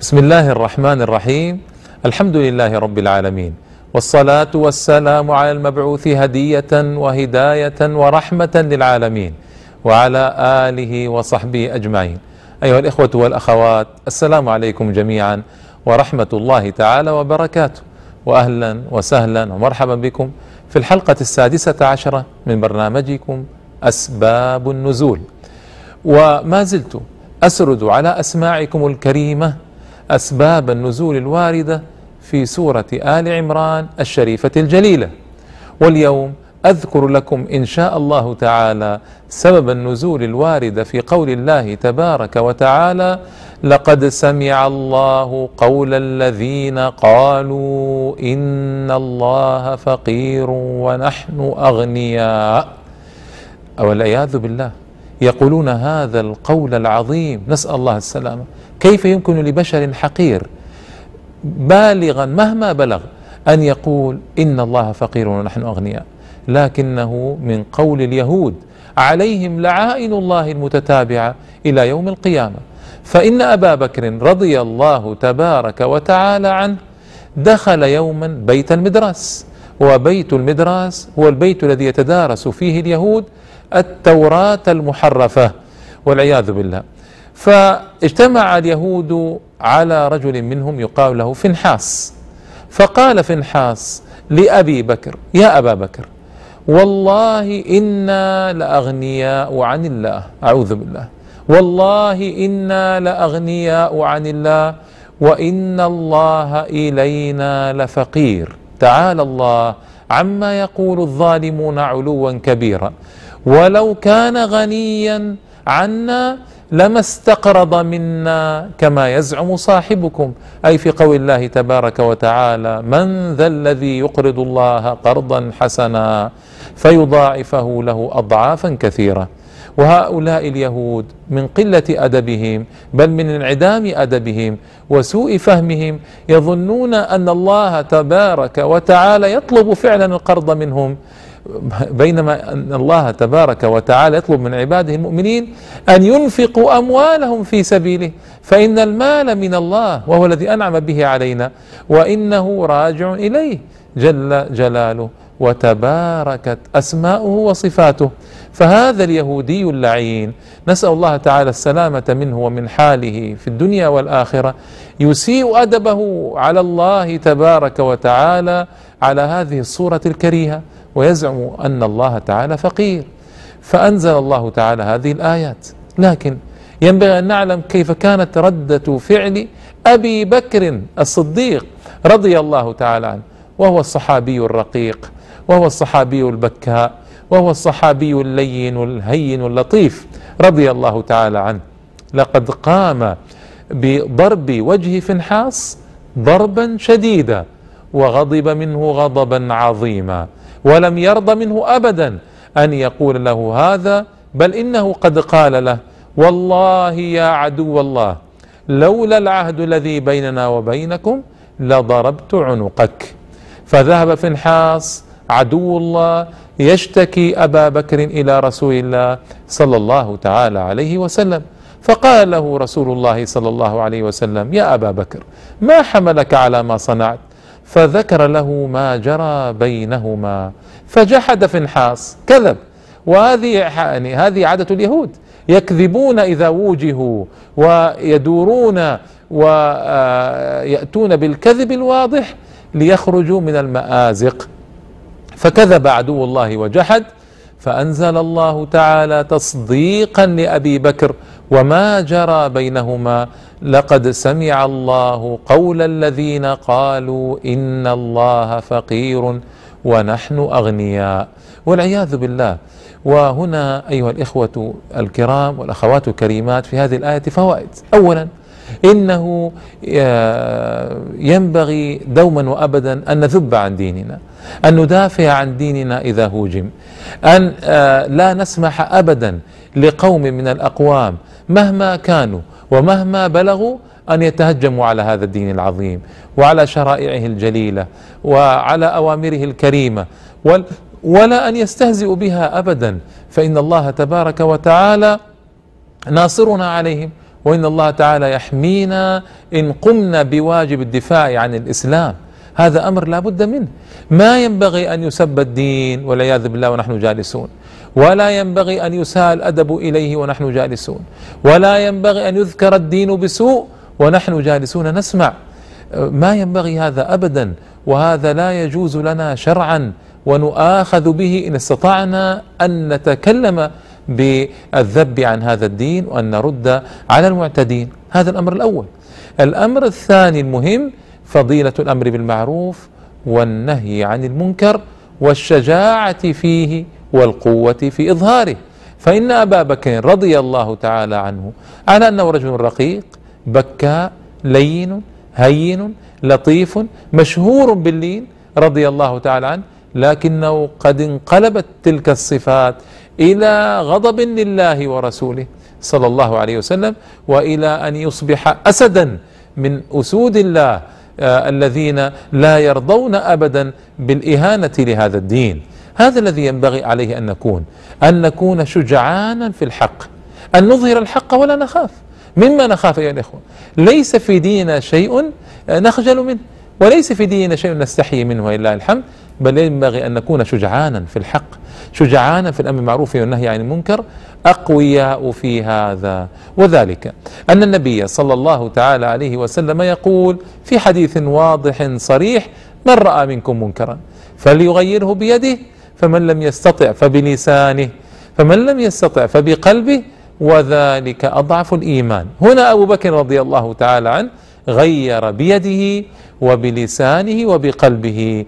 بسم الله الرحمن الرحيم الحمد لله رب العالمين والصلاة والسلام على المبعوث هدية وهداية ورحمة للعالمين وعلى آله وصحبه أجمعين أيها الإخوة والأخوات السلام عليكم جميعا ورحمة الله تعالى وبركاته وأهلا وسهلا ومرحبا بكم في الحلقة السادسة عشرة من برنامجكم أسباب النزول وما زلت أسرد على أسماعكم الكريمة أسباب النزول الواردة في سورة آل عمران الشريفة الجليلة. واليوم أذكر لكم إن شاء الله تعالى سبب النزول الوارد في قول الله تبارك وتعالى لقد سمع الله قول الذين قالوا إن الله فقير ونحن أغنياء. والعياذ بالله. يقولون هذا القول العظيم. نسأل الله السلامة. كيف يمكن لبشر حقير بالغا مهما بلغ أن يقول إن الله فقير ونحن أغنياء؟ لكنه من قول اليهود عليهم لعائن الله المتتابعة إلى يوم القيامة. فإن أبا بكر رضي الله تبارك وتعالى عنه دخل يوما بيت المدراس وبيت المدراس هو البيت الذي يتدارس فيه اليهود التوراة المحرفة والعياذ بالله. فاجتمع اليهود على رجل منهم يقال له فنحاس. فقال فنحاس لأبي بكر يا أبا بكر والله إنا لأغنياء عن الله. أعوذ بالله. والله إنا لأغنياء عن الله وإن الله إلينا لفقير. تعالى الله عما يقول الظالمون علوا كبيرا. ولو كان غنيا عنا لما استقرض منا كما يزعم صاحبكم. أي في قول الله تبارك وتعالى من ذا الذي يقرض الله قرضا حسنا فيضاعفه له اضعافا كثيرة. وهؤلاء اليهود من قلة أدبهم بل من انعدام أدبهم وسوء فهمهم يظنون أن الله تبارك وتعالى يطلب فعلا القرض منهم. بينما أن الله تبارك وتعالى يطلب من عباده المؤمنين أن ينفقوا أموالهم في سبيله. فإن المال من الله وهو الذي أنعم به علينا وإنه راجع إليه. جل جلاله وتباركت أسماؤه وصفاته. فهذا اليهودي اللعين نسأل الله تعالى السلامة منه ومن حاله في الدنيا والآخرة يسيء أدبه على الله تبارك وتعالى على هذه الصورة الكريهة. ويزعم أن الله تعالى فقير. فأنزل الله تعالى هذه الآيات. لكن ينبغي أن نعلم كيف كانت ردة فعل أبي بكر الصديق رضي الله تعالى عنه وهو الصحابي الرقيق وهو الصحابي البكاء وهو الصحابي اللين الهين اللطيف رضي الله تعالى عنه. لقد قام بضرب وجه فنحاس ضربا شديدا. وغضب منه غضبا عظيما ولم يرضى منه أبدا أن يقول له هذا بل إنه قد قال له والله يا عدو الله لولا العهد الذي بيننا وبينكم لضربت عنقك. فذهب فنحاس عدو الله يشتكي أبا بكر إلى رسول الله صلى الله تعالى عليه وسلم. فقال له رسول الله صلى الله عليه وسلم يا أبا بكر ما حملك على ما صنعت؟ فذكر له ما جرى بينهما. فجحد فنحاس كذب. وهذه يعني هذه عادة اليهود. يكذبون إذا وجهوا ويدورون ويأتون بالكذب الواضح ليخرجوا من المآزق. فكذب عدو الله وجحد. فأنزل الله تعالى تصديقا لأبي بكر وما جرى بينهما لقد سمع الله قول الذين قالوا ان الله فقير ونحن اغنياء والعياذ بالله. وهنا أيها الإخوة الكرام والأخوات الكريمات في هذه الآية فوائد. اولا إنه ينبغي دوما وابدا أن نذب عن ديننا أن ندافع عن ديننا إذا هوجم أن لا نسمح ابدا لقوم من الأقوام مهما كانوا ومهما بلغوا أن يتهجموا على هذا الدين العظيم وعلى شرائعه الجليلة وعلى أوامره الكريمة ولا أن يستهزئوا بها ابدا. فإن الله تبارك وتعالى ناصرنا عليهم وإن الله تعالى يحمينا إن قمنا بواجب الدفاع عن الإسلام. هذا أمر لا بد منه. ما ينبغي أن يسب الدين والعياذ بالله ونحن جالسون. ولا ينبغي أن يساء الأدب إليه ونحن جالسون. ولا ينبغي أن يذكر الدين بسوء ونحن جالسون. نسمع. ما ينبغي هذا أبدا. وهذا لا يجوز لنا شرعا ونؤاخذ به إن استطعنا أن نتكلم بالذب عن هذا الدين وأن نرد على المعتدين. هذا الأمر الأول. الأمر الثاني المهم فضيلة الأمر بالمعروف والنهي عن المنكر والشجاعة فيه والقوة في إظهاره. فإن أبا بكر رضي الله تعالى عنه على أنه رجل رقيق بكاء لين هين لطيف مشهور باللين رضي الله تعالى عنه لكنه قد انقلبت تلك الصفات إلى غضب لله ورسوله صلى الله عليه وسلم وإلى أن يصبح اسدا من أسود الله آه الذين لا يرضون ابدا بالإهانة لهذا الدين. هذا الذي ينبغي عليه أن نكون أن نكون شجعانا في الحق أن نظهر الحق ولا نخاف. مما نخاف أيها الإخوة. ليس في ديننا شيء نخجل منه وليس في ديننا شيء نستحي منه ولله الحمد بل ينبغي أن نكون شجعانا في الحق. شجعانا في الأمر بالمعروف والنهي عن المنكر أقوياء في هذا. وذلك أن النبي صلى الله تعالى عليه وسلم يقول في حديث واضح صريح من رأى منكم منكرا فليغيره بيده فمن لم يستطع فبلسانه فمن لم يستطع فبقلبه وذلك أضعف الإيمان. هنا أبو بكر رضي الله تعالى عنه غير بيده وبلسانه وبقلبه.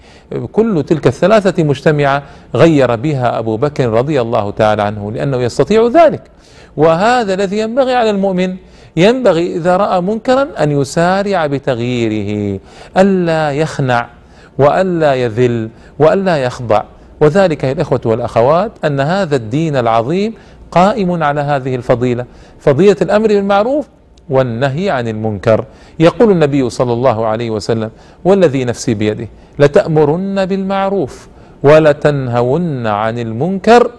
كل تلك الثلاثة مجتمعة غير بها أبو بكر رضي الله تعالى عنه لأنه يستطيع ذلك. وهذا الذي ينبغي على المؤمن ينبغي إذا رأى منكرا أن يسارع بتغييره ألا يخنع وألا يذل وألا يخضع. وذلك يا الإخوة والأخوات أن هذا الدين العظيم قائم على هذه الفضيلة. فضيلة الأمر بالمعروف والنهي عن المنكر. يقول النبي صلى الله عليه وسلم والذي نفسي بيده لتأمرن بالمعروف ولتنهون عن المنكر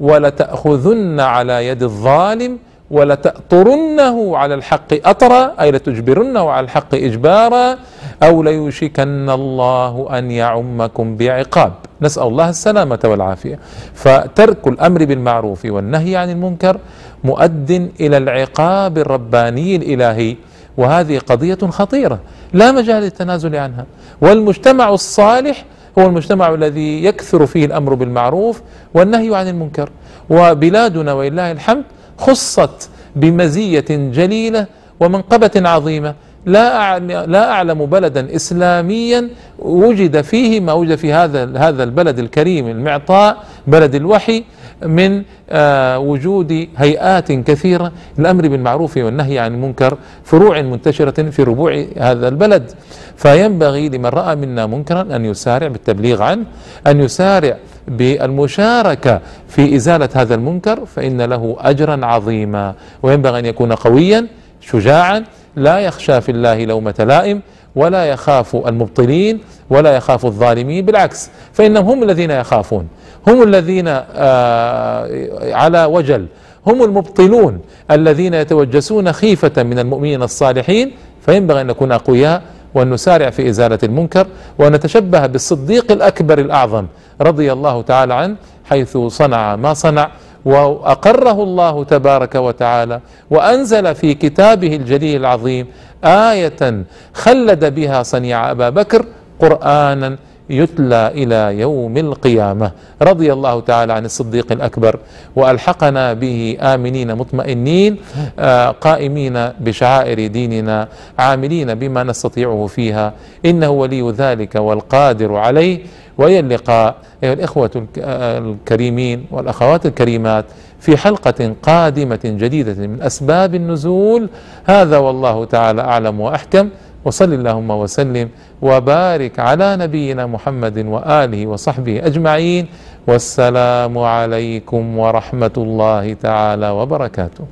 ولتأخذن على يد الظالم ولتأطرنه على الحق أطرا أي لتجبرنه على الحق إجبارا أو ليوشكن الله أن يعمكم بعقاب. نسأل الله السلامة والعافية. فترك الأمر بالمعروف والنهي عن المنكر مؤد إلى العقاب الرباني الإلهي وهذه قضية خطيرة لا مجال للتنازل عنها. والمجتمع الصالح هو المجتمع الذي يكثر فيه الأمر بالمعروف والنهي عن المنكر. وبلادنا ولله الحمد خصت بمزية جليلة ومنقبة عظيمة لا لا أعلم بلدا إسلاميا وجد فيه ما وجد في هذا هذا البلد الكريم المعطاء بلد الوحي من آه وجود هيئات كثيرة للامر بالمعروف والنهي عن المنكر فروع منتشرة في ربوع هذا البلد. فينبغي لمن رأى منا منكرا أن يسارع بالتبليغ عنه أن يسارع بالمشاركة في إزالة هذا المنكر فإن له أجرا عظيما. وينبغي أن يكون قويا شجاعا لا يخشى في الله لومة لائم ولا يخاف المبطلين ولا يخاف الظالمين بالعكس فإنهم هم الذين يخافون. هم الذين آه على وجل. هم المبطلون الذين يتوجسون خيفة من المؤمنين الصالحين فينبغي أن نكون أقوياء وأن نسارع في إزالة المنكر وأن نتشبه بالصديق الأكبر الأعظم رضي الله تعالى عنه حيث صنع ما صنع وأقره الله تبارك وتعالى وأنزل في كتابه الجليل العظيم آية خلد بها صنيع أبا بكر قرآنا يتلى إلى يوم القيامة. رضي الله تعالى عن الصديق الأكبر. وألحقنا به آمنين مطمئنين آه، قائمين بشعائر ديننا عاملين بما نستطيعه فيها. إنه ولي ذلك والقادر عليه. والى اللقاء أيها الإخوة الكريمين والأخوات الكريمات في حلقة قادمة جديدة من أسباب النزول. هذا والله تعالى أعلم وأحكم. وصل اللهم وسلم وبارك على نبينا محمد وآله وصحبه أجمعين. والسلام عليكم ورحمة الله تعالى وبركاته.